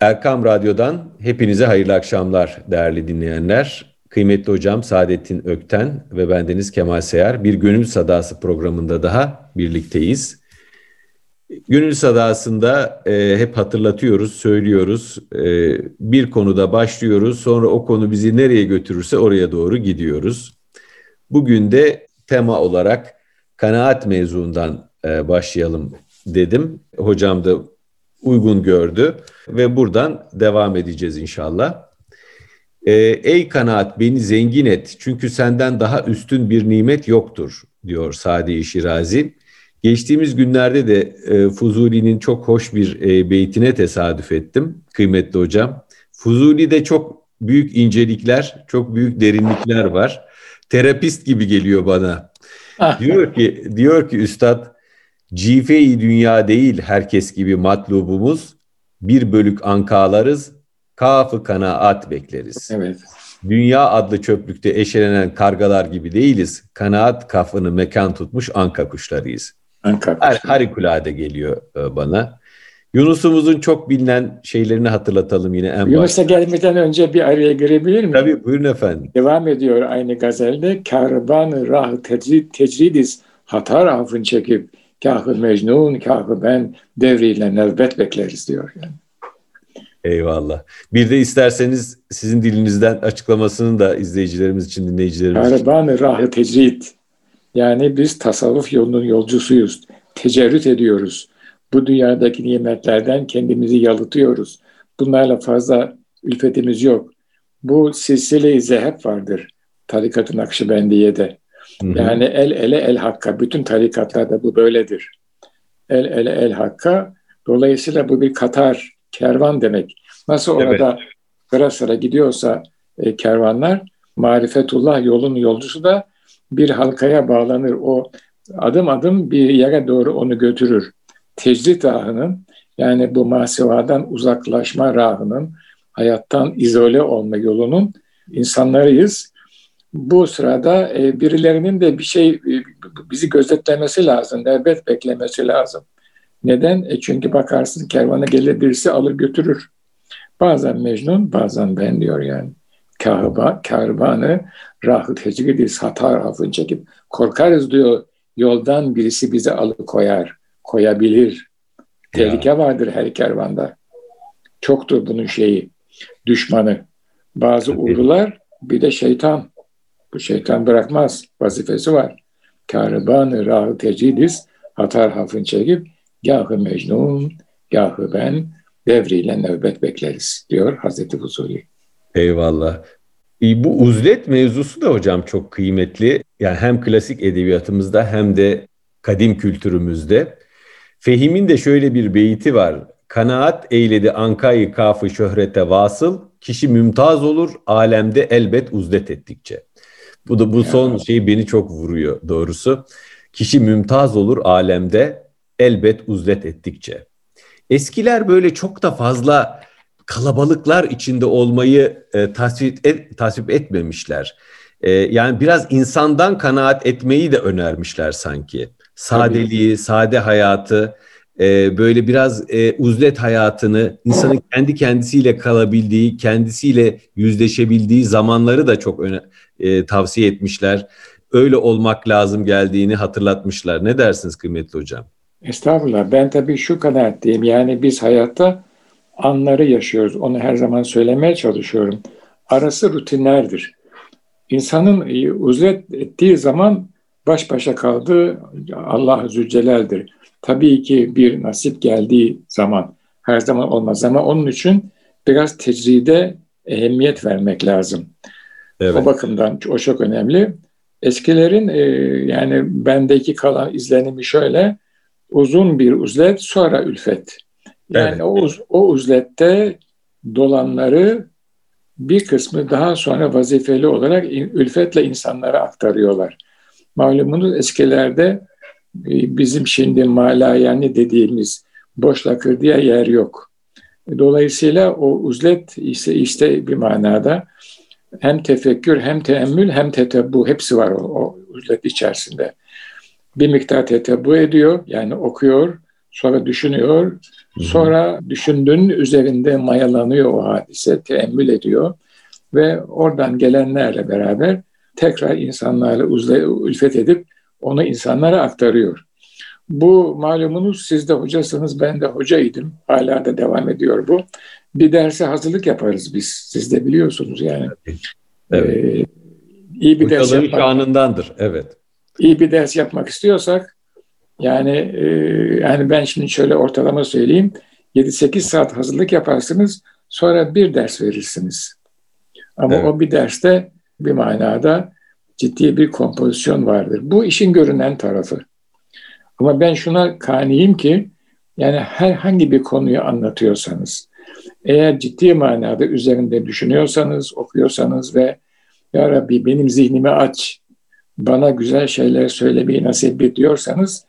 Erkam Radyo'dan hepinize hayırlı akşamlar değerli dinleyenler. Kıymetli hocam Saadettin Ökten ve bendeniz Kemal Seyar bir Gönül Sadası programında daha birlikteyiz. Gönül Sadası'nda e, hep hatırlatıyoruz, söylüyoruz. E, bir konuda başlıyoruz, sonra o konu bizi nereye götürürse oraya doğru gidiyoruz. Bugün de tema olarak kanaat mevzuundan e, başlayalım dedim. Hocam da uygun gördü ve buradan devam edeceğiz inşallah. Ee, Ey kanaat beni zengin et çünkü senden daha üstün bir nimet yoktur diyor Sadi Şirazi. Geçtiğimiz günlerde de e, Fuzuli'nin çok hoş bir e, beytine tesadüf ettim kıymetli hocam. Fuzuli'de çok büyük incelikler, çok büyük derinlikler var. Terapist gibi geliyor bana. Ah. diyor ki diyor ki üstad Cife-i dünya değil herkes gibi matlubumuz, bir bölük ankalarız, kafı kanaat bekleriz. Evet. Dünya adlı çöplükte eşelenen kargalar gibi değiliz. Kanaat kafını mekan tutmuş anka kuşlarıyız. Anka kuşları. Harikulade geliyor e, bana. Yunus'umuzun çok bilinen şeylerini hatırlatalım yine en Yunus'a gelmeden önce bir araya girebilir miyim? Tabii buyurun efendim. Devam ediyor aynı gazelde. Karban rah tecrid, tecridiz hatar afın çekip Kahı Mecnun, kahı ben devriyle nöbet bekleriz diyor. Yani. Eyvallah. Bir de isterseniz sizin dilinizden açıklamasını da izleyicilerimiz için, dinleyicilerimiz için. Karaban-ı rahı tecrid. Yani biz tasavvuf yolunun yolcusuyuz. Tecerrüt ediyoruz. Bu dünyadaki nimetlerden kendimizi yalıtıyoruz. Bunlarla fazla ülfetimiz yok. Bu silsile-i zehep vardır. Tarikat-ı Nakşibendiye'de. Yani el ele el hakka. Bütün tarikatlarda bu böyledir. El ele el hakka. Dolayısıyla bu bir Katar, kervan demek. Nasıl orada evet. sıra sıra gidiyorsa e, kervanlar, marifetullah yolun yolcusu da bir halkaya bağlanır. O adım adım bir yere doğru onu götürür. Tecrit rahının yani bu masivadan uzaklaşma rahının, hayattan izole olma yolunun insanlarıyız bu sırada e, birilerinin de bir şey e, bizi gözetlemesi lazım, nöbet beklemesi lazım. Neden? E çünkü bakarsın kervana gelir birisi alır götürür. Bazen Mecnun, bazen ben diyor yani. Kahba, kervanı rahı tecvidiz hata rafını çekip korkarız diyor. Yoldan birisi bizi alıkoyar, koyabilir. Tehlike ya. vardır her kervanda. Çoktur bunun şeyi, düşmanı. Bazı uğrular bir de şeytan. Bu şeytan bırakmaz. Vazifesi var. Kârıban-ı rahı tecidis hatar hafın çekip gahı mecnun, gahı ben devriyle nöbet bekleriz diyor Hazreti Fuzuli. Eyvallah. E, bu uzlet mevzusu da hocam çok kıymetli. Yani hem klasik edebiyatımızda hem de kadim kültürümüzde. Fehim'in de şöyle bir beyti var. Kanaat eyledi ankayı kafı şöhrete vasıl, kişi mümtaz olur alemde elbet uzlet ettikçe. Bu da bu son şey beni çok vuruyor doğrusu. Kişi mümtaz olur alemde elbet uzlet ettikçe. Eskiler böyle çok da fazla kalabalıklar içinde olmayı e, tasvip, et, tasvip etmemişler. E, yani biraz insandan kanaat etmeyi de önermişler sanki. Sadeliği, Tabii. sade hayatı, e, böyle biraz e, uzlet hayatını, insanın kendi kendisiyle kalabildiği, kendisiyle yüzleşebildiği zamanları da çok öne, e, tavsiye etmişler. Öyle olmak lazım geldiğini hatırlatmışlar. Ne dersiniz kıymetli hocam? Estağfurullah. Ben tabii şu kadar diyeyim. Yani biz hayatta anları yaşıyoruz. Onu her zaman söylemeye çalışıyorum. Arası rutinlerdir. İnsanın e, uzlet ettiği zaman baş başa kaldığı Allah Zülcelal'dir. Tabii ki bir nasip geldiği zaman her zaman olmaz ama onun için biraz tecride ehemmiyet vermek lazım. Evet. O bakımdan o çok önemli. Eskilerin e, yani bendeki kalan izlenimi şöyle uzun bir uzlet sonra ülfet. Yani evet. o, o uzlette dolanları bir kısmı daha sonra vazifeli olarak ülfetle insanlara aktarıyorlar. Malumunuz eskilerde e, bizim şimdi malayani dediğimiz boş lakır diye yer yok. Dolayısıyla o uzlet ise işte bir manada hem tefekkür hem teemmül hem tetebbu hepsi var o, o uzlet içerisinde. Bir miktar tetebbu ediyor yani okuyor sonra düşünüyor Sonra düşündüğün üzerinde mayalanıyor o hadise, teemmül ediyor ve oradan gelenlerle beraber tekrar insanlarla ülfet edip onu insanlara aktarıyor. Bu malumunuz siz de hocasınız, ben de hocaydım. Hala da devam ediyor bu. Bir derse hazırlık yaparız biz. Siz de biliyorsunuz yani. Evet. Ee, iyi bir ders yapmak. şanındandır. Evet. İyi bir ders yapmak istiyorsak yani e, yani ben şimdi şöyle ortalama söyleyeyim. 7-8 saat hazırlık yaparsınız. Sonra bir ders verirsiniz. Ama evet. o bir derste bir manada ciddi bir kompozisyon vardır. Bu işin görünen tarafı. Ama ben şuna kaniyim ki yani herhangi bir konuyu anlatıyorsanız, eğer ciddi manada üzerinde düşünüyorsanız, okuyorsanız ve Ya Rabbi benim zihnimi aç, bana güzel şeyler söylemeyi nasip et diyorsanız,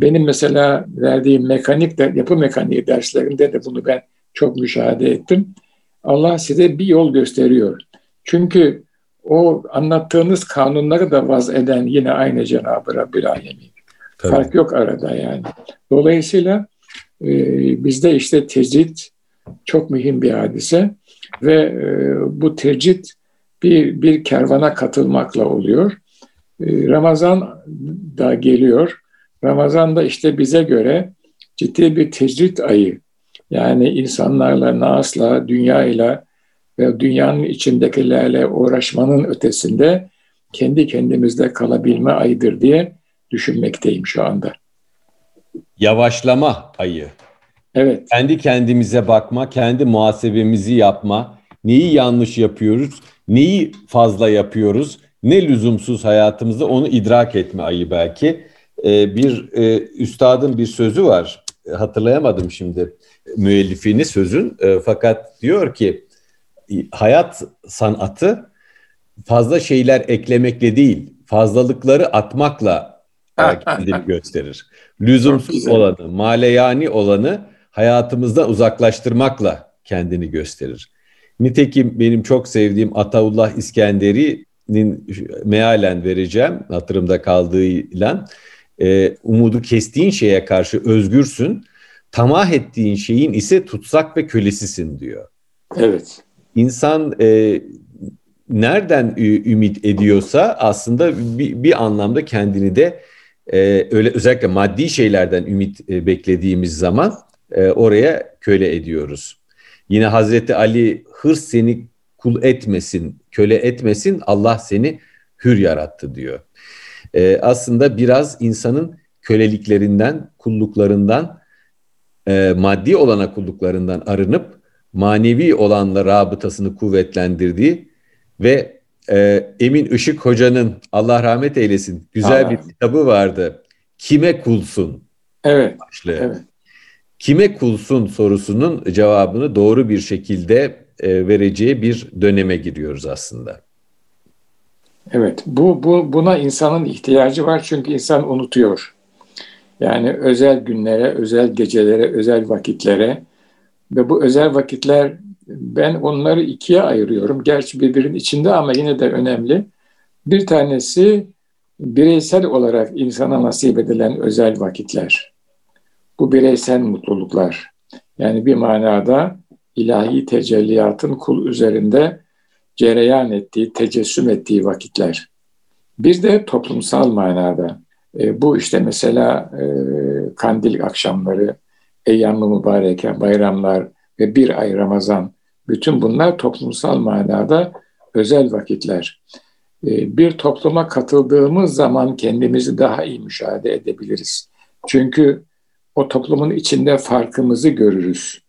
benim mesela verdiğim mekanik, de, yapı mekaniği derslerinde de bunu ben çok müşahede ettim. Allah size bir yol gösteriyor. Çünkü o anlattığınız kanunları da vaz eden yine aynı Cenab-ı Rabbil Alemin. Tabii. Fark yok arada yani. Dolayısıyla e, bizde işte tecrit çok mühim bir hadise ve e, bu tecrit bir, bir kervana katılmakla oluyor. E, Ramazan da geliyor. Ramazan da işte bize göre ciddi bir tecrit ayı. Yani insanlarla, nasla, dünyayla ve dünyanın içindekilerle uğraşmanın ötesinde kendi kendimizde kalabilme ayıdır diye düşünmekteyim şu anda. Yavaşlama ayı. Evet. Kendi kendimize bakma, kendi muhasebemizi yapma, neyi yanlış yapıyoruz, neyi fazla yapıyoruz, ne lüzumsuz hayatımızda onu idrak etme ayı belki. Ee, bir e, üstadın bir sözü var, hatırlayamadım şimdi müellifini sözün, e, fakat diyor ki hayat sanatı fazla şeyler eklemekle değil, fazlalıkları atmakla kendini gösterir. Lüzumsuz olanı, maleyani olanı hayatımızdan uzaklaştırmakla kendini gösterir. Nitekim benim çok sevdiğim Ataullah İskenderi'nin mealen vereceğim hatırımda kaldığıyla e, umudu kestiğin şeye karşı özgürsün, tamah ettiğin şeyin ise tutsak ve kölesisin diyor. Evet. İnsan e, nereden ümit ediyorsa aslında bir, bir anlamda kendini de e, öyle özellikle maddi şeylerden ümit e, beklediğimiz zaman e, oraya köle ediyoruz. Yine Hazreti Ali hırs seni kul etmesin, köle etmesin, Allah seni hür yarattı diyor. E, aslında biraz insanın köleliklerinden, kulluklarından, e, maddi olana kulluklarından arınıp manevi olanla rabıtasını kuvvetlendirdiği ve e, Emin Işık Hoca'nın Allah rahmet eylesin güzel Allah. bir kitabı vardı. Kime kulsun? Evet. Başlığı. Evet. Kime kulsun sorusunun cevabını doğru bir şekilde e, vereceği bir döneme giriyoruz aslında. Evet, bu, bu buna insanın ihtiyacı var çünkü insan unutuyor. Yani özel günlere, özel gecelere, özel vakitlere ve bu özel vakitler ben onları ikiye ayırıyorum. Gerçi birbirinin içinde ama yine de önemli. Bir tanesi bireysel olarak insana nasip edilen özel vakitler. Bu bireysel mutluluklar. Yani bir manada ilahi tecelliyatın kul üzerinde cereyan ettiği, tecessüm ettiği vakitler. Bir de toplumsal manada. E, bu işte mesela e, kandil akşamları, eyyam-ı mübareke, bayramlar ve bir ay Ramazan bütün bunlar toplumsal manada özel vakitler. Ee, bir topluma katıldığımız zaman kendimizi daha iyi müşahede edebiliriz. Çünkü o toplumun içinde farkımızı görürüz.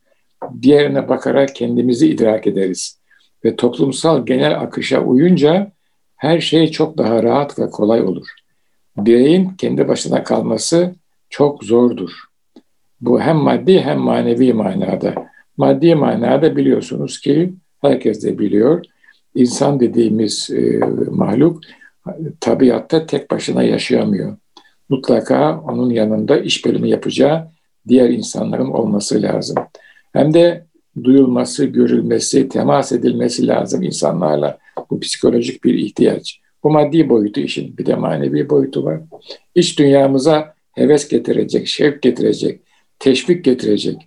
Diğerine bakarak kendimizi idrak ederiz. Ve toplumsal genel akışa uyunca her şey çok daha rahat ve kolay olur. Bireyin kendi başına kalması çok zordur. Bu hem maddi hem manevi manada. Maddi manada biliyorsunuz ki herkes de biliyor. İnsan dediğimiz e, mahluk tabiatta tek başına yaşayamıyor. Mutlaka onun yanında iş bölümü yapacağı diğer insanların olması lazım. Hem de duyulması, görülmesi, temas edilmesi lazım insanlarla. Bu psikolojik bir ihtiyaç. Bu maddi boyutu işin bir de manevi boyutu var. İç dünyamıza heves getirecek, şevk getirecek, teşvik getirecek,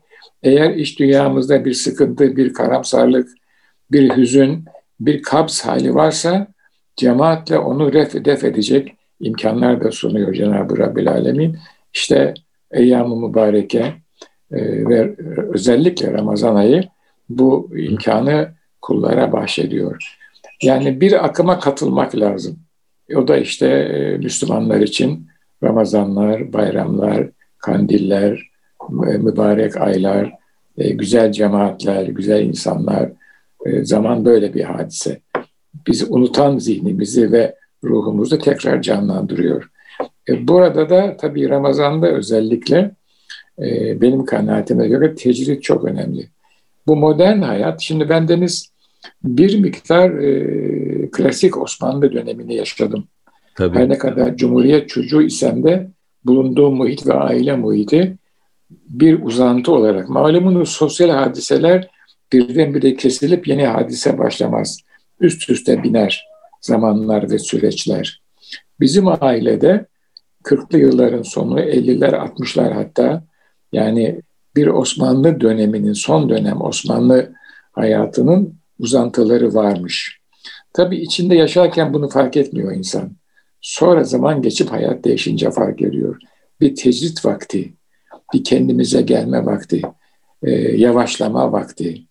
Eğer iş dünyamızda bir sıkıntı, bir karamsarlık, bir hüzün, bir kabz hali varsa cemaatle onu ref def edecek imkanlar da sunuyor Cenab-ı Rabbil Alemin. İşte Eyyam-ı Mübareke e, ve özellikle Ramazan ayı bu imkanı kullara bahşediyor. Yani bir akıma katılmak lazım. O da işte e, Müslümanlar için Ramazanlar, bayramlar, kandiller, mübarek aylar, e, güzel cemaatler, güzel insanlar. Zaman böyle bir hadise. Bizi unutan zihnimizi ve ruhumuzu tekrar canlandırıyor. Burada da tabii Ramazan'da özellikle benim kanaatime göre tecrit çok önemli. Bu modern hayat, şimdi ben Deniz bir miktar e, klasik Osmanlı dönemini yaşadım. Tabii. Her ne kadar Cumhuriyet çocuğu isem de bulunduğum muhit ve aile muhiti bir uzantı olarak. Malumunuz sosyal hadiseler birdenbire kesilip yeni hadise başlamaz. Üst üste biner zamanlar ve süreçler. Bizim ailede 40'lı yılların sonu, 50'ler, 60'lar hatta yani bir Osmanlı döneminin, son dönem Osmanlı hayatının uzantıları varmış. Tabii içinde yaşarken bunu fark etmiyor insan. Sonra zaman geçip hayat değişince fark ediyor. Bir tecrit vakti, bir kendimize gelme vakti, e, yavaşlama vakti.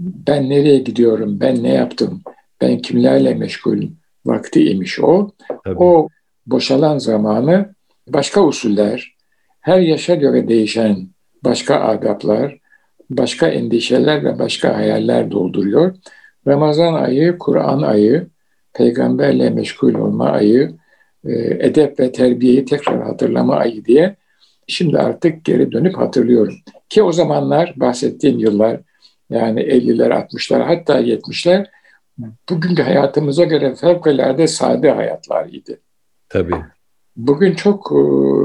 Ben nereye gidiyorum, ben ne yaptım, ben kimlerle meşgulüm vakti imiş o. Tabii. O boşalan zamanı başka usuller, her yaşa göre değişen başka adaplar, başka endişeler ve başka hayaller dolduruyor. Ramazan ayı, Kur'an ayı, peygamberle meşgul olma ayı, e, edep ve terbiyeyi tekrar hatırlama ayı diye şimdi artık geri dönüp hatırlıyorum. Ki o zamanlar bahsettiğim yıllar yani 50'ler, 60'lar hatta 70'ler bugünkü hayatımıza göre fevkalade sade hayatlarıydı. Tabii. Bugün çok e,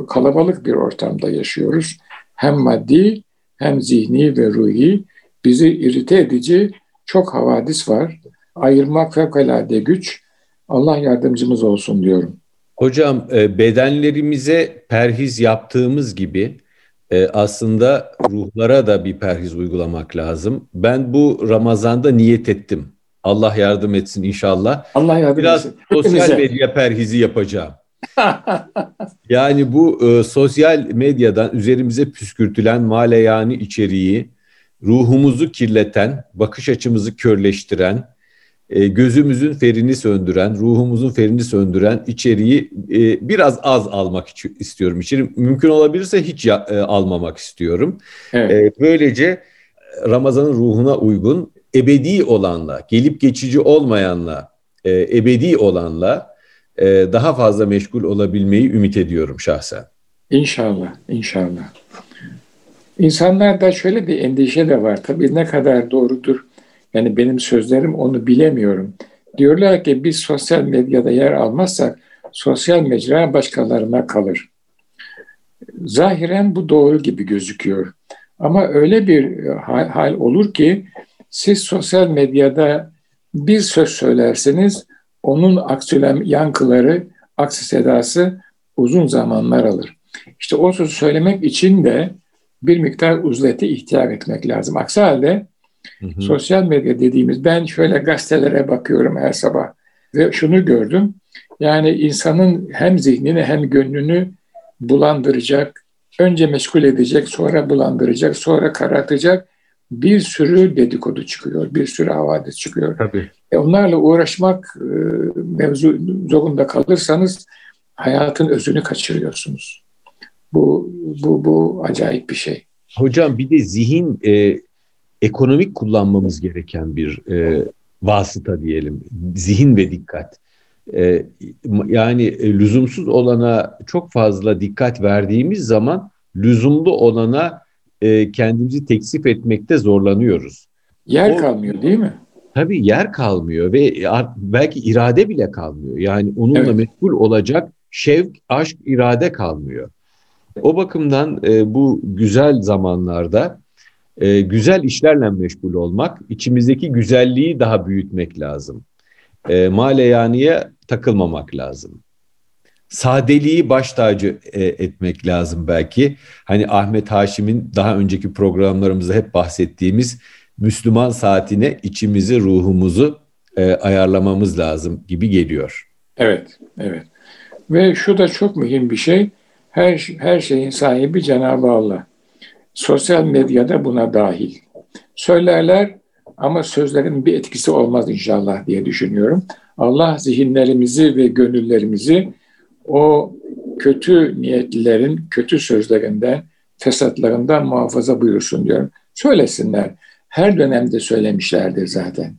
kalabalık bir ortamda yaşıyoruz. Hem maddi hem zihni ve ruhi bizi irite edici çok havadis var. Ayırmak fevkalade güç. Allah yardımcımız olsun diyorum. Hocam e, bedenlerimize perhiz yaptığımız gibi e, aslında ruhlara da bir perhiz uygulamak lazım. Ben bu Ramazan'da niyet ettim. Allah yardım etsin inşallah. Allah yardım Biraz etsin. Biraz sosyal medya perhizi yapacağım. yani bu e, sosyal medyadan üzerimize püskürtülen maleyani içeriği, ruhumuzu kirleten, bakış açımızı körleştiren, e, gözümüzün ferini söndüren, ruhumuzun ferini söndüren içeriği e, biraz az almak istiyorum. İçeri mümkün olabilirse hiç ya, e, almamak istiyorum. Evet. E, böylece Ramazan'ın ruhuna uygun, ebedi olanla, gelip geçici olmayanla, e, ebedi olanla e, daha fazla meşgul olabilmeyi ümit ediyorum şahsen. İnşallah, inşallah. İnsanlarda şöyle bir endişe de var. Tabii ne kadar doğrudur. Yani benim sözlerim onu bilemiyorum. Diyorlar ki biz sosyal medyada yer almazsak sosyal mecra başkalarına kalır. Zahiren bu doğru gibi gözüküyor. Ama öyle bir hal, hal olur ki siz sosyal medyada bir söz söylerseniz onun aksülem yankıları, aksi sedası uzun zamanlar alır. İşte o sözü söylemek için de bir miktar uzlete ihtiyar etmek lazım. Aksi halde hı hı. sosyal medya dediğimiz ben şöyle gazetelere bakıyorum her sabah ve şunu gördüm. Yani insanın hem zihnini hem gönlünü bulandıracak, önce meşgul edecek, sonra bulandıracak, sonra karartacak bir sürü dedikodu çıkıyor, bir sürü havadis çıkıyor. Tabii. E onlarla uğraşmak e, mevzu zorunda kalırsanız hayatın özünü kaçırıyorsunuz. Bu, bu, bu acayip bir şey. Hocam bir de zihin e, ekonomik kullanmamız gereken bir e, vasıta diyelim. Zihin ve dikkat. E, yani e, lüzumsuz olana çok fazla dikkat verdiğimiz zaman lüzumlu olana e, kendimizi teksif etmekte zorlanıyoruz. Yer o, kalmıyor değil mi? Tabii yer kalmıyor ve belki irade bile kalmıyor. Yani onunla evet. meşgul olacak şevk, aşk, irade kalmıyor. O bakımdan e, bu güzel zamanlarda e, güzel işlerle meşgul olmak, içimizdeki güzelliği daha büyütmek lazım. E, maleyaniye takılmamak lazım. sadeliği baş tacı e, etmek lazım belki. Hani Ahmet Haşim'in daha önceki programlarımızda hep bahsettiğimiz Müslüman saatine içimizi, ruhumuzu e, ayarlamamız lazım gibi geliyor. Evet, evet. Ve şu da çok mühim bir şey. Her, her şeyin sahibi Cenab-ı Allah. Sosyal medyada buna dahil. Söylerler ama sözlerin bir etkisi olmaz inşallah diye düşünüyorum. Allah zihinlerimizi ve gönüllerimizi o kötü niyetlilerin kötü sözlerinden, fesatlarından muhafaza buyursun diyorum. Söylesinler. Her dönemde söylemişlerdir zaten.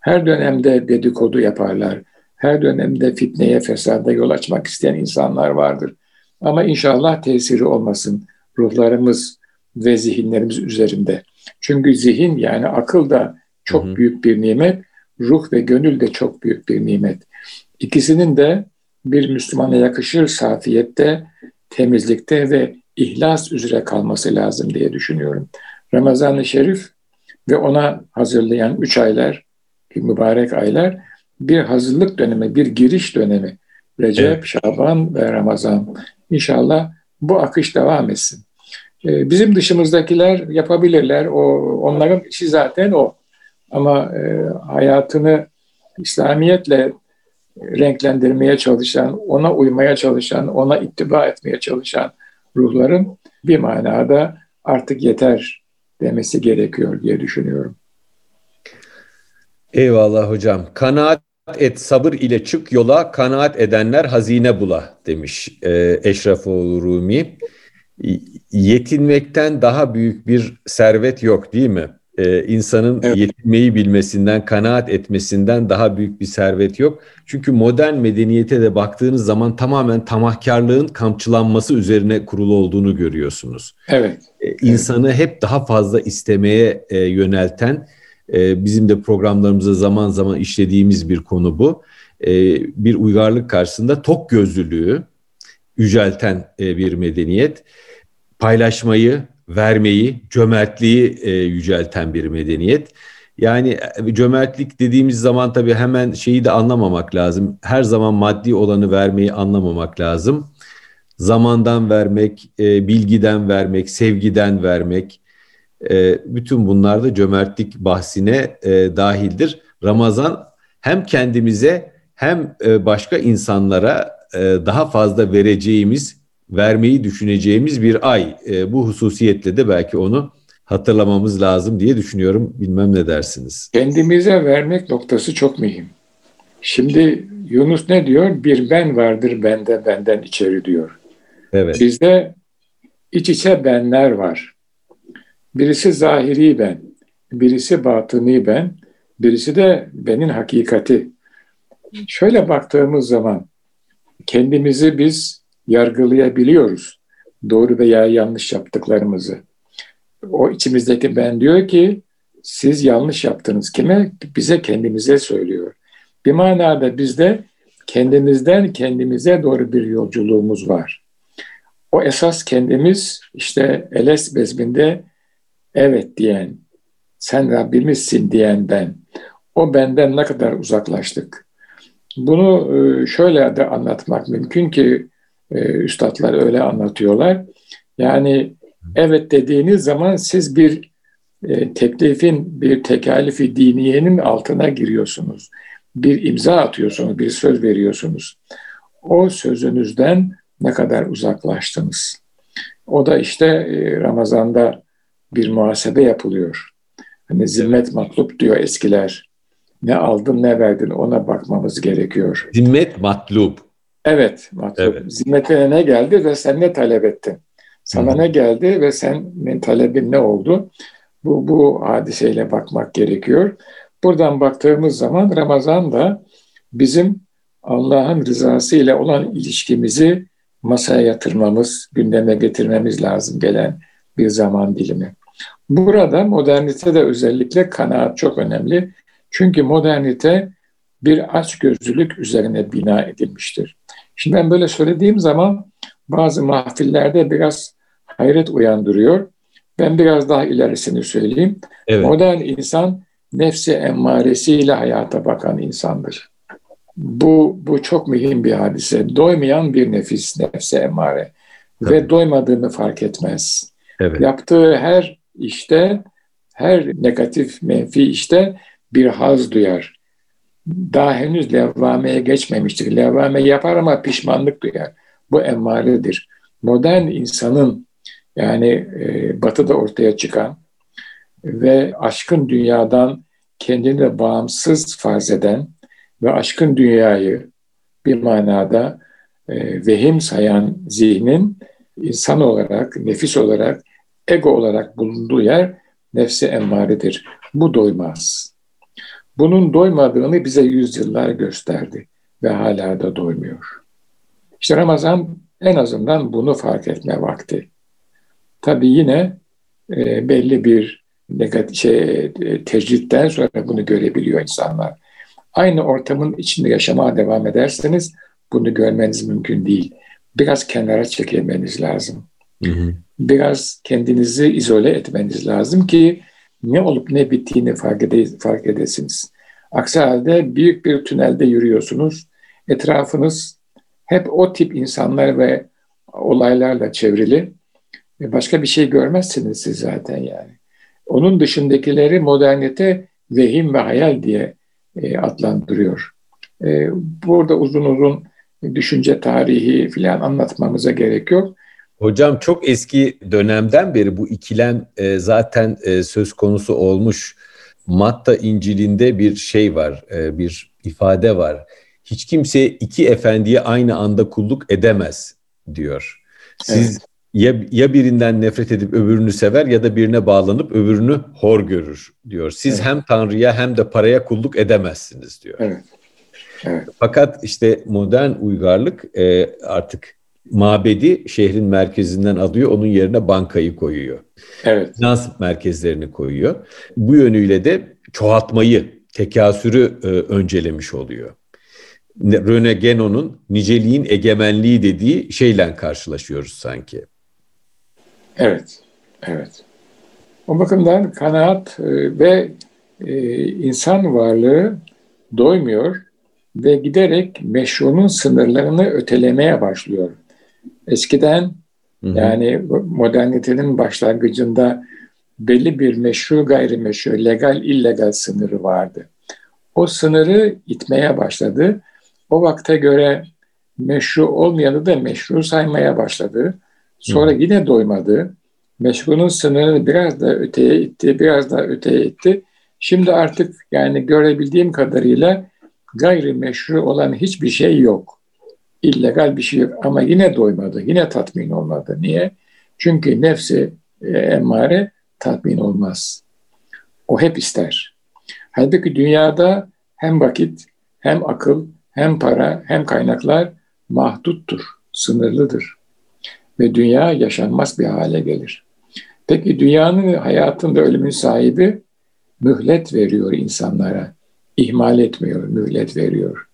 Her dönemde dedikodu yaparlar. Her dönemde fitneye, fesada yol açmak isteyen insanlar vardır. Ama inşallah tesiri olmasın ruhlarımız ve zihinlerimiz üzerinde. Çünkü zihin yani akıl da çok hı hı. büyük bir nimet, ruh ve gönül de çok büyük bir nimet. İkisinin de bir Müslümana yakışır safiyette, temizlikte ve ihlas üzere kalması lazım diye düşünüyorum. Ramazan-ı Şerif ve ona hazırlayan üç aylar, mübarek aylar bir hazırlık dönemi, bir giriş dönemi. Recep, evet. Şaban ve Ramazan. İnşallah bu akış devam etsin. Ee, bizim dışımızdakiler yapabilirler. O onların işi zaten o. Ama e, hayatını İslamiyetle renklendirmeye çalışan, ona uymaya çalışan, ona ittiba etmeye çalışan ruhların bir manada artık yeter demesi gerekiyor diye düşünüyorum. Eyvallah hocam. Kanaat et sabır ile çık yola, kanaat edenler hazine bula demiş e, Eşrefoğlu Rumi. Yetinmekten daha büyük bir servet yok değil mi? Ee, insanın evet. yetinmeyi bilmesinden, kanaat etmesinden daha büyük bir servet yok. Çünkü modern medeniyete de baktığınız zaman tamamen tamahkarlığın kamçılanması üzerine kurulu olduğunu görüyorsunuz. Evet. Ee, insanı evet. hep daha fazla istemeye e, yönelten, e, bizim de programlarımızda zaman zaman işlediğimiz bir konu bu. E, bir uygarlık karşısında tok gözlülüğü yücelten e, bir medeniyet. Paylaşmayı, vermeyi, cömertliği e, yücelten bir medeniyet. Yani e, cömertlik dediğimiz zaman tabii hemen şeyi de anlamamak lazım. Her zaman maddi olanı vermeyi anlamamak lazım. Zamandan vermek, e, bilgiden vermek, sevgiden vermek, e, bütün bunlar da cömertlik bahsine e, dahildir. Ramazan hem kendimize hem e, başka insanlara e, daha fazla vereceğimiz vermeyi düşüneceğimiz bir ay. E, bu hususiyetle de belki onu hatırlamamız lazım diye düşünüyorum. Bilmem ne dersiniz? Kendimize vermek noktası çok mühim. Şimdi Yunus ne diyor? Bir ben vardır bende benden içeri diyor. Evet. Bizde iç içe benler var. Birisi zahiri ben, birisi batıni ben, birisi de benim hakikati. Şöyle baktığımız zaman kendimizi biz yargılayabiliyoruz. Doğru veya yanlış yaptıklarımızı. O içimizdeki ben diyor ki siz yanlış yaptınız. Kime? Bize kendimize söylüyor. Bir manada bizde kendimizden kendimize doğru bir yolculuğumuz var. O esas kendimiz işte Eles bezminde evet diyen, sen Rabbimizsin diyen ben. O benden ne kadar uzaklaştık. Bunu e, şöyle de anlatmak mümkün ki e, üstadlar öyle anlatıyorlar. Yani evet dediğiniz zaman siz bir e, teklifin, bir tekalifi diniyenin altına giriyorsunuz. Bir imza atıyorsunuz, bir söz veriyorsunuz. O sözünüzden ne kadar uzaklaştınız. O da işte e, Ramazan'da bir muhasebe yapılıyor. Hani zimmet matlup diyor eskiler. Ne aldın ne verdin ona bakmamız gerekiyor. Zimmet matlup. Evet, matlub. Evet. Zimmetine ne geldi ve sen ne talep ettin? Sana Hı. ne geldi ve senin talebin ne oldu? Bu, bu hadiseyle bakmak gerekiyor. Buradan baktığımız zaman Ramazan da bizim Allah'ın rızası ile olan ilişkimizi masaya yatırmamız, gündeme getirmemiz lazım gelen bir zaman dilimi. Burada modernite de özellikle kanaat çok önemli. Çünkü modernite bir açgözlülük üzerine bina edilmiştir. Şimdi ben böyle söylediğim zaman bazı mahfillerde biraz hayret uyandırıyor. Ben biraz daha ilerisini söyleyeyim. Evet. Modern insan nefsi emmaresiyle hayata bakan insandır. Bu, bu çok mühim bir hadise. Doymayan bir nefis, nefse emare. Tabii. Ve doymadığını fark etmez. Evet. Yaptığı her işte, her negatif, menfi işte bir haz duyar. Daha henüz levvameye geçmemiştir. Levvame yapar ama pişmanlık duyar. Bu emmaredir. Modern insanın yani e, batıda ortaya çıkan ve aşkın dünyadan kendini bağımsız farz eden ve aşkın dünyayı bir manada e, vehim sayan zihnin insan olarak, nefis olarak, ego olarak bulunduğu yer nefsi emmaredir. Bu doymaz. Bunun doymadığını bize yüzyıllar gösterdi ve hala da doymuyor. İşte Ramazan en azından bunu fark etme vakti. Tabii yine e, belli bir negatif şey, e, tecritten sonra bunu görebiliyor insanlar. Aynı ortamın içinde yaşamaya devam ederseniz bunu görmeniz mümkün değil. Biraz kenara çekilmeniz lazım. Hı hı. Biraz kendinizi izole etmeniz lazım ki ne olup ne bittiğini fark, ede fark edesiniz. Aksi halde büyük bir tünelde yürüyorsunuz. Etrafınız hep o tip insanlar ve olaylarla çevrili. Başka bir şey görmezsiniz siz zaten yani. Onun dışındakileri modernite vehim ve hayal diye e, adlandırıyor. E, burada uzun uzun düşünce tarihi filan anlatmamıza gerek yok. Hocam çok eski dönemden beri bu ikilem e, zaten e, söz konusu olmuş. Matta İncil'inde bir şey var, e, bir ifade var. Hiç kimse iki efendiye aynı anda kulluk edemez diyor. Siz evet ya, ya birinden nefret edip öbürünü sever ya da birine bağlanıp öbürünü hor görür diyor. Siz evet. hem Tanrı'ya hem de paraya kulluk edemezsiniz diyor. Evet. Evet. Fakat işte modern uygarlık e, artık mabedi şehrin merkezinden alıyor, onun yerine bankayı koyuyor. Evet. Finans merkezlerini koyuyor. Bu yönüyle de çoğaltmayı, tekasürü e, öncelemiş oluyor. Rene Genon'un niceliğin egemenliği dediği şeyle karşılaşıyoruz sanki. Evet, evet. O bakımdan kanaat e, ve e, insan varlığı doymuyor ve giderek meşrunun sınırlarını ötelemeye başlıyor. Eskiden hı hı. yani modernitenin başlangıcında belli bir meşru gayrimeşru, legal illegal sınırı vardı. O sınırı itmeye başladı. O vakte göre meşru olmayanı da meşru saymaya başladı. Sonra Hı. yine doymadı. Meşgunun sınırını biraz da öteye itti, biraz da öteye itti. Şimdi artık yani görebildiğim kadarıyla gayri meşru olan hiçbir şey yok. İllegal bir şey yok ama yine doymadı, yine tatmin olmadı. Niye? Çünkü nefsi e, emmare tatmin olmaz. O hep ister. Halbuki dünyada hem vakit, hem akıl, hem para, hem kaynaklar mahduttur, sınırlıdır ve dünya yaşanmaz bir hale gelir. Peki dünyanın hayatında ölümün sahibi mühlet veriyor insanlara. İhmal etmiyor, mühlet veriyor.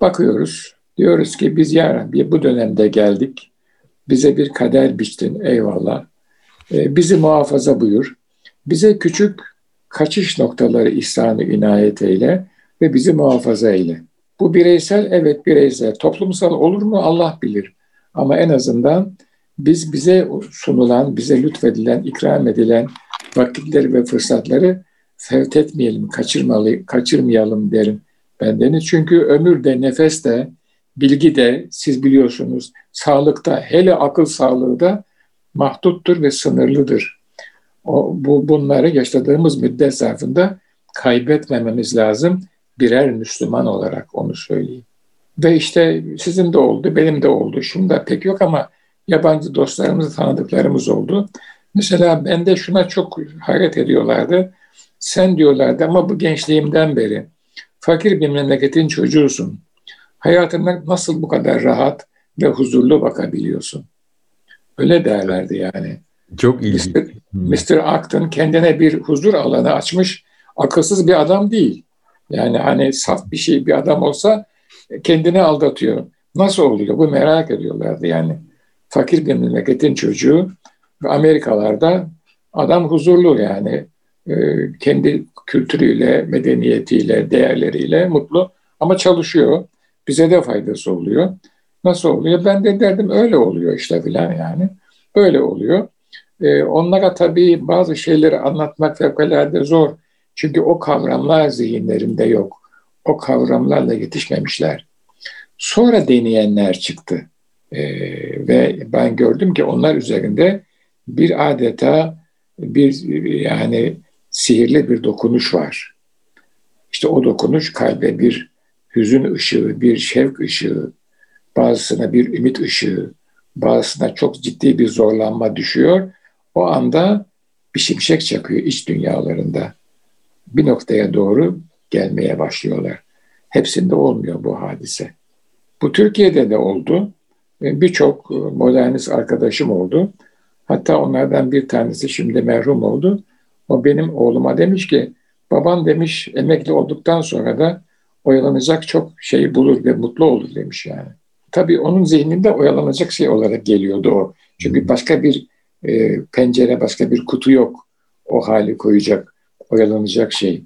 Bakıyoruz, diyoruz ki biz ya Rabbi bu dönemde geldik. Bize bir kader biçtin, eyvallah. Ee, bizi muhafaza buyur. Bize küçük kaçış noktaları ihsanı inayet eyle ve bizi muhafaza eyle. Bu bireysel, evet bireysel. Toplumsal olur mu Allah bilir. Ama en azından biz bize sunulan, bize lütfedilen, ikram edilen vakitleri ve fırsatları fevt etmeyelim, kaçırmalı, kaçırmayalım derim bendeniz. Çünkü ömür de, nefes de, bilgi de siz biliyorsunuz sağlıkta, hele akıl sağlığı da mahduttur ve sınırlıdır. O, bu, bunları yaşadığımız müddet zarfında kaybetmememiz lazım birer Müslüman olarak onu söyleyeyim. Ve işte sizin de oldu, benim de oldu. Şunu da pek yok ama yabancı dostlarımız, tanıdıklarımız oldu. Mesela bende şuna çok hayret ediyorlardı. Sen diyorlardı ama bu gençliğimden beri fakir bir memleketin çocuğusun. Hayatına nasıl bu kadar rahat ve huzurlu bakabiliyorsun? Öyle derlerdi yani. Çok ilginç. Mr. Mr. Acton kendine bir huzur alanı açmış. Akılsız bir adam değil. Yani hani saf bir şey bir adam olsa kendini aldatıyor. Nasıl oluyor? Bu merak ediyorlardı yani fakir bir memleketin çocuğu ve Amerikalarda adam huzurlu yani e, kendi kültürüyle, medeniyetiyle, değerleriyle mutlu Ama çalışıyor. Bize de faydası oluyor. Nasıl oluyor? Ben de derdim öyle oluyor işte filan yani. Böyle oluyor. Ee, onlara tabii bazı şeyleri anlatmak fevkalade zor. Çünkü o kavramlar zihinlerinde yok. O kavramlarla yetişmemişler. Sonra deneyenler çıktı. Ee, ve ben gördüm ki onlar üzerinde bir adeta bir yani sihirli bir dokunuş var. İşte o dokunuş kalbe bir hüzün ışığı, bir şevk ışığı, bazısına bir ümit ışığı, bazısına çok ciddi bir zorlanma düşüyor. O anda bir şimşek çakıyor iç dünyalarında. Bir noktaya doğru gelmeye başlıyorlar. Hepsinde olmuyor bu hadise. Bu Türkiye'de de oldu. Birçok modernist arkadaşım oldu. Hatta onlardan bir tanesi şimdi merhum oldu. O benim oğluma demiş ki, baban demiş emekli olduktan sonra da oyalanacak çok şey bulur ve mutlu olur demiş yani. Tabii onun zihninde oyalanacak şey olarak geliyordu o. Çünkü başka bir e, pencere, başka bir kutu yok o hali koyacak, oyalanacak şey.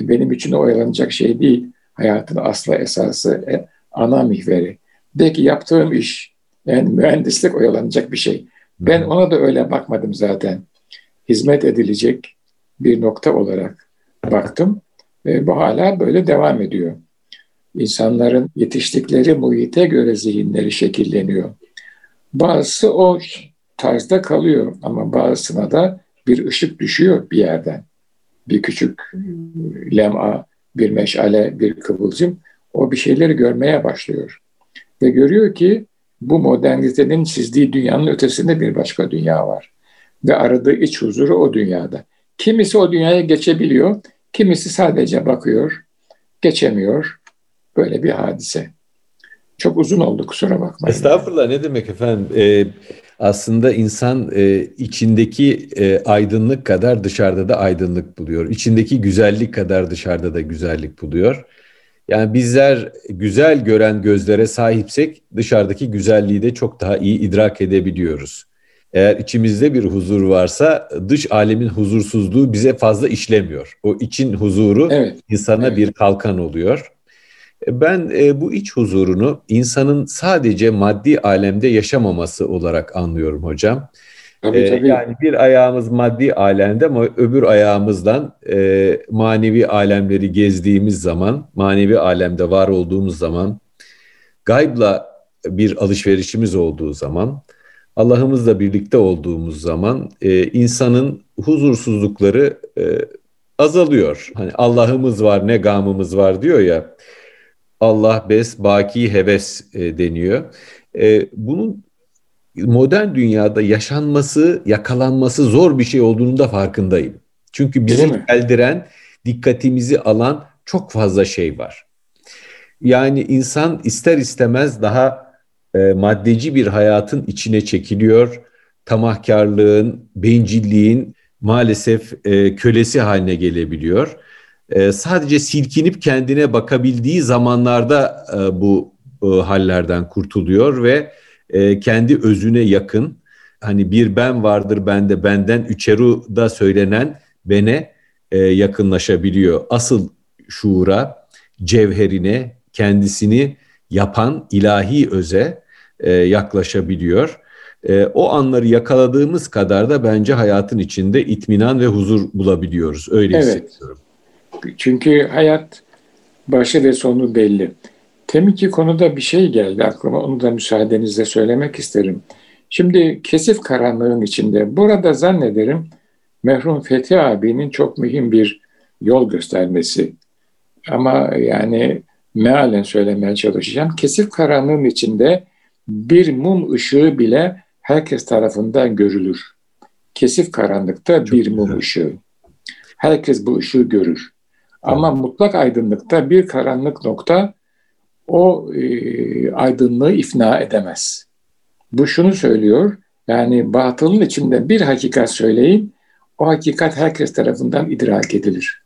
E, benim için o oyalanacak şey değil. Hayatın asla esası, e, ana mihveri. Belki yaptığım iş, yani mühendislik oyalanacak bir şey. Ben ona da öyle bakmadım zaten. Hizmet edilecek bir nokta olarak baktım. Ve bu hala böyle devam ediyor. İnsanların yetiştikleri muhite göre zihinleri şekilleniyor. Bazısı o tarzda kalıyor ama bazısına da bir ışık düşüyor bir yerden. Bir küçük lema, bir meşale, bir kıvılcım o bir şeyleri görmeye başlıyor. Ve görüyor ki bu modernitenin çizdiği dünyanın ötesinde bir başka dünya var. Ve aradığı iç huzuru o dünyada. Kimisi o dünyaya geçebiliyor, kimisi sadece bakıyor, geçemiyor. Böyle bir hadise. Çok uzun oldu kusura bakmayın. Estağfurullah ne demek efendim. Ee, aslında insan e, içindeki e, aydınlık kadar dışarıda da aydınlık buluyor. İçindeki güzellik kadar dışarıda da güzellik buluyor. Yani bizler güzel gören gözlere sahipsek dışarıdaki güzelliği de çok daha iyi idrak edebiliyoruz. Eğer içimizde bir huzur varsa dış alemin huzursuzluğu bize fazla işlemiyor. O için huzuru evet. insana evet. bir kalkan oluyor. Ben e, bu iç huzurunu insanın sadece maddi alemde yaşamaması olarak anlıyorum hocam. Tabii, ee, tabii. Yani bir ayağımız maddi alemde ama öbür ayağımızdan e, manevi alemleri gezdiğimiz zaman, manevi alemde var olduğumuz zaman, gaybla bir alışverişimiz olduğu zaman, Allah'ımızla birlikte olduğumuz zaman e, insanın huzursuzlukları e, azalıyor. Hani Allah'ımız var ne gamımız var diyor ya. Allah bes, baki heves e, deniyor. E, bunun modern dünyada yaşanması, yakalanması zor bir şey olduğunu da farkındayım. Çünkü bizi eldiren, dikkatimizi alan çok fazla şey var. Yani insan ister istemez daha e, maddeci bir hayatın içine çekiliyor. Tamahkarlığın, bencilliğin maalesef e, kölesi haline gelebiliyor. E, sadece silkinip kendine bakabildiği zamanlarda e, bu e, hallerden kurtuluyor ve e, kendi özüne yakın hani bir ben vardır bende benden üçeru da söylenen bene e, yakınlaşabiliyor. Asıl şuura, cevherine, kendisini yapan ilahi öze e, yaklaşabiliyor. E, o anları yakaladığımız kadar da bence hayatın içinde itminan ve huzur bulabiliyoruz. Öyle evet. hissediyorum. Çünkü hayat başı ve sonu belli. Teminki konuda bir şey geldi aklıma. Onu da müsaadenizle söylemek isterim. Şimdi kesif karanlığın içinde burada zannederim merhum Fethi abinin çok mühim bir yol göstermesi. Ama yani mealen söylemeye çalışacağım. Kesif karanlığın içinde bir mum ışığı bile herkes tarafından görülür. Kesif karanlıkta çok bir mum güzel. ışığı. Herkes bu ışığı görür. Ama mutlak aydınlıkta bir karanlık nokta o e, aydınlığı ifna edemez. Bu şunu söylüyor, yani batılın içinde bir hakikat söyleyin, o hakikat herkes tarafından idrak edilir.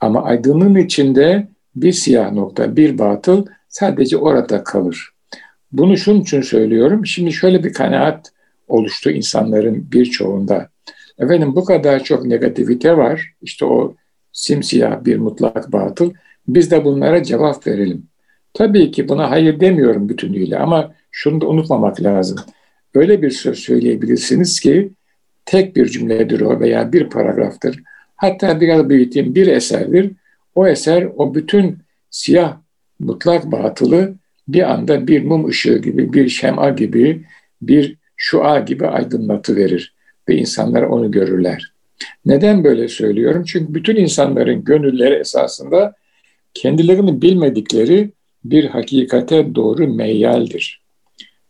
Ama aydınlığın içinde bir siyah nokta, bir batıl sadece orada kalır. Bunu şunun için söylüyorum. Şimdi şöyle bir kanaat oluştu insanların birçoğunda. Efendim bu kadar çok negativite var. İşte o simsiyah bir mutlak batıl. Biz de bunlara cevap verelim. Tabii ki buna hayır demiyorum bütünüyle ama şunu da unutmamak lazım. Öyle bir söz söyleyebilirsiniz ki tek bir cümledir o veya bir paragraftır. Hatta biraz büyüteyim bir eserdir. O eser o bütün siyah mutlak batılı bir anda bir mum ışığı gibi, bir şema gibi, bir şua gibi aydınlatı verir ve insanlar onu görürler. Neden böyle söylüyorum? Çünkü bütün insanların gönülleri esasında kendilerini bilmedikleri bir hakikate doğru meyyaldir.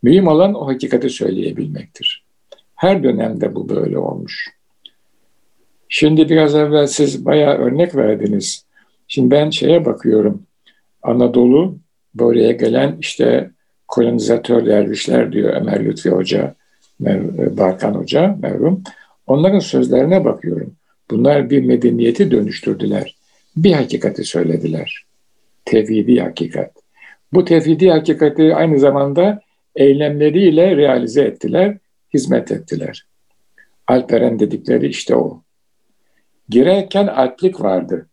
Mühim olan o hakikati söyleyebilmektir. Her dönemde bu böyle olmuş. Şimdi biraz evvel siz bayağı örnek verdiniz. Şimdi ben şeye bakıyorum. Anadolu buraya gelen işte kolonizatör dervişler diyor Ömer Lütfi Hoca, Barkan Hoca, merhum. Onların sözlerine bakıyorum. Bunlar bir medeniyeti dönüştürdüler. Bir hakikati söylediler. Tevhidi hakikat. Bu tevhidi hakikati aynı zamanda eylemleriyle realize ettiler, hizmet ettiler. Alperen dedikleri işte o. Girerken alplik vardı.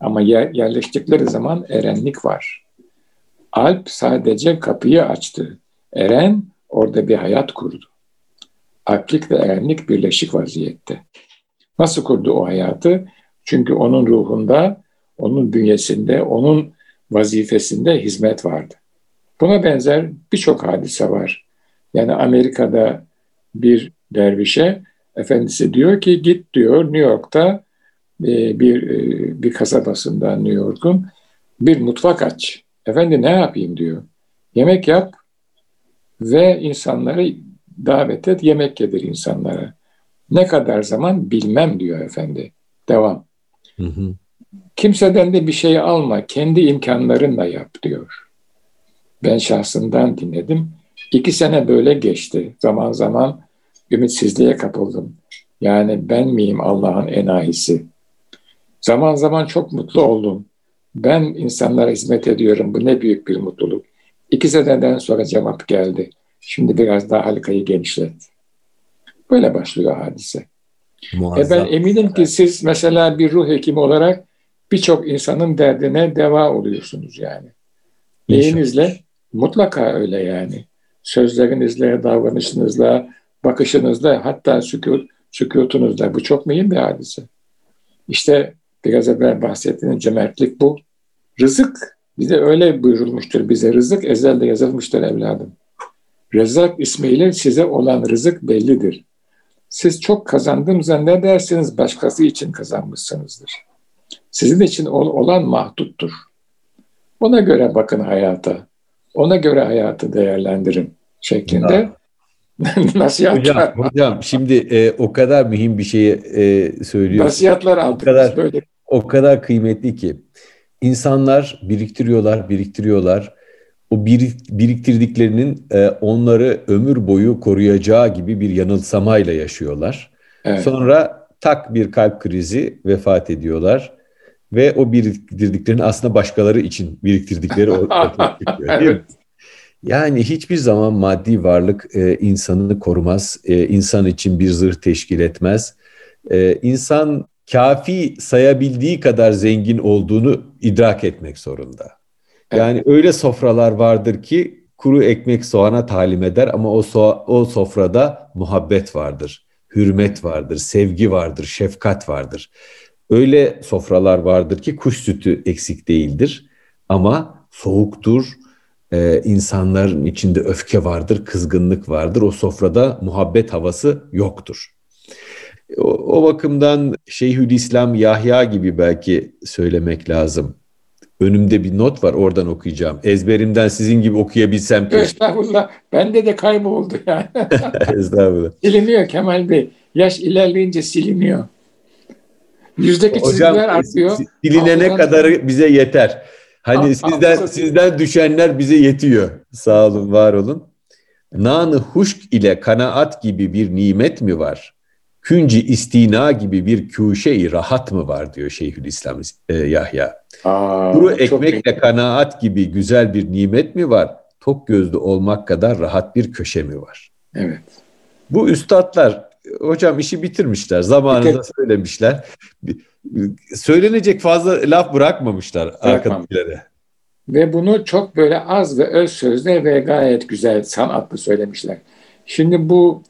Ama yerleştikleri zaman erenlik var. Alp sadece kapıyı açtı. Eren orada bir hayat kurdu. Alplik ve erenlik birleşik vaziyette. Nasıl kurdu o hayatı? Çünkü onun ruhunda, onun bünyesinde, onun vazifesinde hizmet vardı. Buna benzer birçok hadise var. Yani Amerika'da bir dervişe efendisi diyor ki git diyor New York'ta e, bir e, bir kasabasında New York'un bir mutfak aç. Efendi ne yapayım diyor. Yemek yap ve insanları davet et, yemek yedir insanlara. Ne kadar zaman bilmem diyor efendi. Devam. Hı hı. Kimseden de bir şey alma, kendi imkanlarınla yap diyor. Ben şahsından dinledim. İki sene böyle geçti. Zaman zaman ümitsizliğe kapıldım. Yani ben miyim Allah'ın enayisi? Zaman zaman çok mutlu oldum. Ben insanlara hizmet ediyorum. Bu ne büyük bir mutluluk. İki seneden sonra cevap geldi. Şimdi biraz daha halkayı genişlet. Böyle başlıyor hadise. E ben eminim ki siz mesela bir ruh hekimi olarak birçok insanın derdine deva oluyorsunuz yani. Neyinizle? Mutlaka öyle yani. Sözlerinizle, davranışınızla, bakışınızla hatta sükut, sükutunuzla. Bu çok mühim bir hadise. İşte biraz evvel bahsettiğiniz cömertlik bu. Rızık bize öyle buyurulmuştur bize. Rızık ezelde yazılmıştır evladım. Rezzak ismiyle size olan rızık bellidir. Siz çok kazandım zannedersiniz başkası için kazanmışsınızdır. Sizin için olan mahduttur. Ona göre bakın hayata. Ona göre hayatı değerlendirin şeklinde nasihatler. Hocam, hocam şimdi e, o kadar mühim bir şeyi e, söylüyorsunuz. Nasihatler aldık. O kadar, böyle. O kadar kıymetli ki. İnsanlar biriktiriyorlar, biriktiriyorlar. O biriktirdiklerinin e, onları ömür boyu koruyacağı gibi bir yanılsamayla yaşıyorlar. Evet. Sonra tak bir kalp krizi vefat ediyorlar ve o biriktirdiklerini aslında başkaları için biriktirdikleri ortaya çıkıyor değil mi? Yani hiçbir zaman maddi varlık e, insanı korumaz, e, insan için bir zırh teşkil etmez. E, insan kafi sayabildiği kadar zengin olduğunu idrak etmek zorunda. Yani öyle sofralar vardır ki kuru ekmek soğana talim eder ama o, so o sofrada muhabbet vardır, hürmet vardır, sevgi vardır, şefkat vardır. Öyle sofralar vardır ki kuş sütü eksik değildir ama soğuktur, ee, insanların içinde öfke vardır, kızgınlık vardır. O sofrada muhabbet havası yoktur. O, o bakımdan Şeyhülislam Yahya gibi belki söylemek lazım. Önümde bir not var oradan okuyacağım. Ezberimden sizin gibi okuyabilsem. Estağfurullah. Bende de kayboldu yani. Estağfurullah. Siliniyor Kemal Bey. Yaş ilerleyince siliniyor. Yüzdeki Hocam, çizgiler artıyor. Silinene Altından... kadarı bize yeter. Hani sizden sizden düşenler bize yetiyor. Sağ olun, var olun. Nanı huşk ile kanaat gibi bir nimet mi var? Künci istina gibi bir kuşe rahat mı var diyor Şeyhülislam e, Yahya. Aa, Kuru ekmekle kanaat gibi güzel bir nimet mi var? Tok gözlü olmak kadar rahat bir köşe mi var? Evet. Bu üstadlar hocam işi bitirmişler. Zamanında söylemişler. Söylenecek fazla laf bırakmamışlar arkadakilere. Ve bunu çok böyle az ve öz sözle ve gayet güzel sanatlı söylemişler. Şimdi bu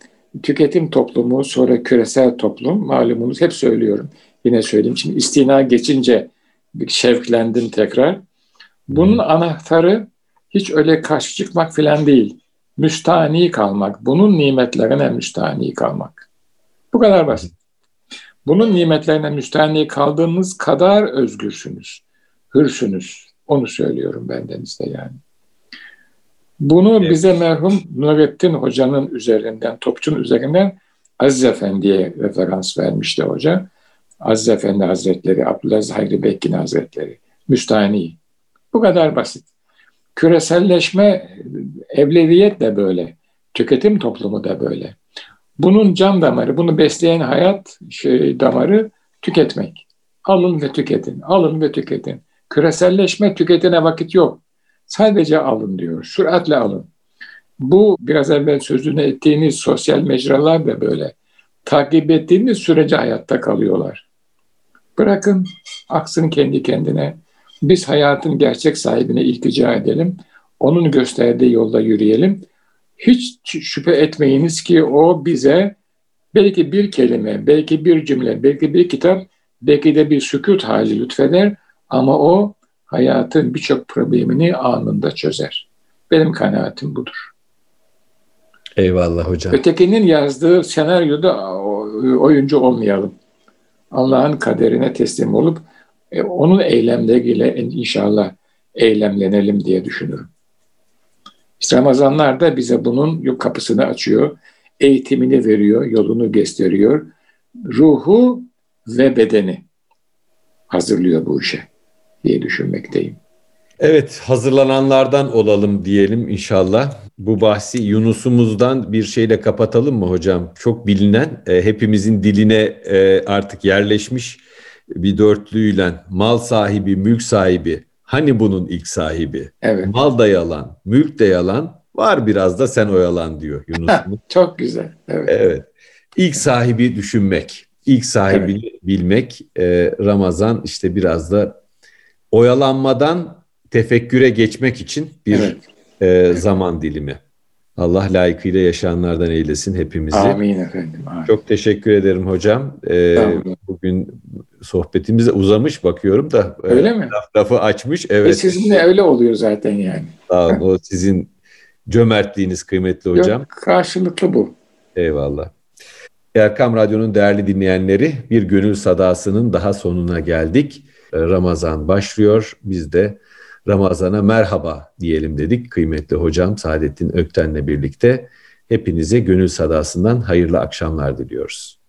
tüketim toplumu sonra küresel toplum malumunuz hep söylüyorum. Yine söyleyeyim şimdi istina geçince şevklendim tekrar. Bunun anahtarı hiç öyle karşı çıkmak falan değil. Müstani kalmak. Bunun nimetlerine müstani kalmak. Bu kadar basit. Bunun nimetlerine müstani kaldığınız kadar özgürsünüz. Hürsünüz. Onu söylüyorum bendenizde yani. Bunu evet. bize merhum Nurettin Hoca'nın üzerinden, Topçu'nun üzerinden Aziz Efendi'ye referans vermişti hoca. Aziz Efendi Hazretleri, Abdülaziz Hayri Bekkin Hazretleri, müstahni. Bu kadar basit. Küreselleşme, evleviyet de böyle. Tüketim toplumu da böyle. Bunun can damarı, bunu besleyen hayat şey, damarı tüketmek. Alın ve tüketin, alın ve tüketin. Küreselleşme tüketine vakit yok. Sadece alın diyor, süratle alın. Bu biraz evvel sözünü ettiğiniz sosyal mecralar da böyle. Takip ettiğiniz sürece hayatta kalıyorlar. Bırakın aksın kendi kendine. Biz hayatın gerçek sahibine iltica edelim. Onun gösterdiği yolda yürüyelim. Hiç şüphe etmeyiniz ki o bize belki bir kelime, belki bir cümle, belki bir kitap, belki de bir sükut hali lütfeder ama o hayatın birçok problemini anında çözer. Benim kanaatim budur. Eyvallah hocam. Ötekinin yazdığı senaryoda oyuncu olmayalım. Allah'ın kaderine teslim olup e, onun eylemleriyle inşallah eylemlenelim diye düşünüyorum. İşte Ramazanlar da bize bunun kapısını açıyor, eğitimini veriyor, yolunu gösteriyor. Ruhu ve bedeni hazırlıyor bu işe diye düşünmekteyim. Evet, hazırlananlardan olalım diyelim inşallah. Bu bahsi Yunus'umuzdan bir şeyle kapatalım mı hocam? Çok bilinen, e, hepimizin diline e, artık yerleşmiş bir dörtlüyle mal sahibi, mülk sahibi. Hani bunun ilk sahibi? Evet. Mal da yalan, mülk de yalan, var biraz da sen oyalan diyor Yunus'umuz. Çok güzel. Evet. evet. İlk sahibi düşünmek, ilk sahibini evet. bilmek. E, Ramazan işte biraz da oyalanmadan tefekküre geçmek için bir evet. e, zaman dilimi. Allah layıkıyla yaşayanlardan eylesin hepimizi. Amin efendim. Amin. Çok teşekkür ederim hocam. Ee, bugün sohbetimiz uzamış bakıyorum da. E, öyle e, mi? Laf, lafı açmış. Evet. E sizinle öyle oluyor zaten yani. Sağ olun. o sizin cömertliğiniz kıymetli hocam. Yok, karşılıklı bu. Eyvallah. Erkam Radyo'nun değerli dinleyenleri bir gönül sadasının daha sonuna geldik. Ramazan başlıyor. Biz de Ramazan'a merhaba diyelim dedik kıymetli hocam Saadettin Ökten'le birlikte. Hepinize gönül sadasından hayırlı akşamlar diliyoruz.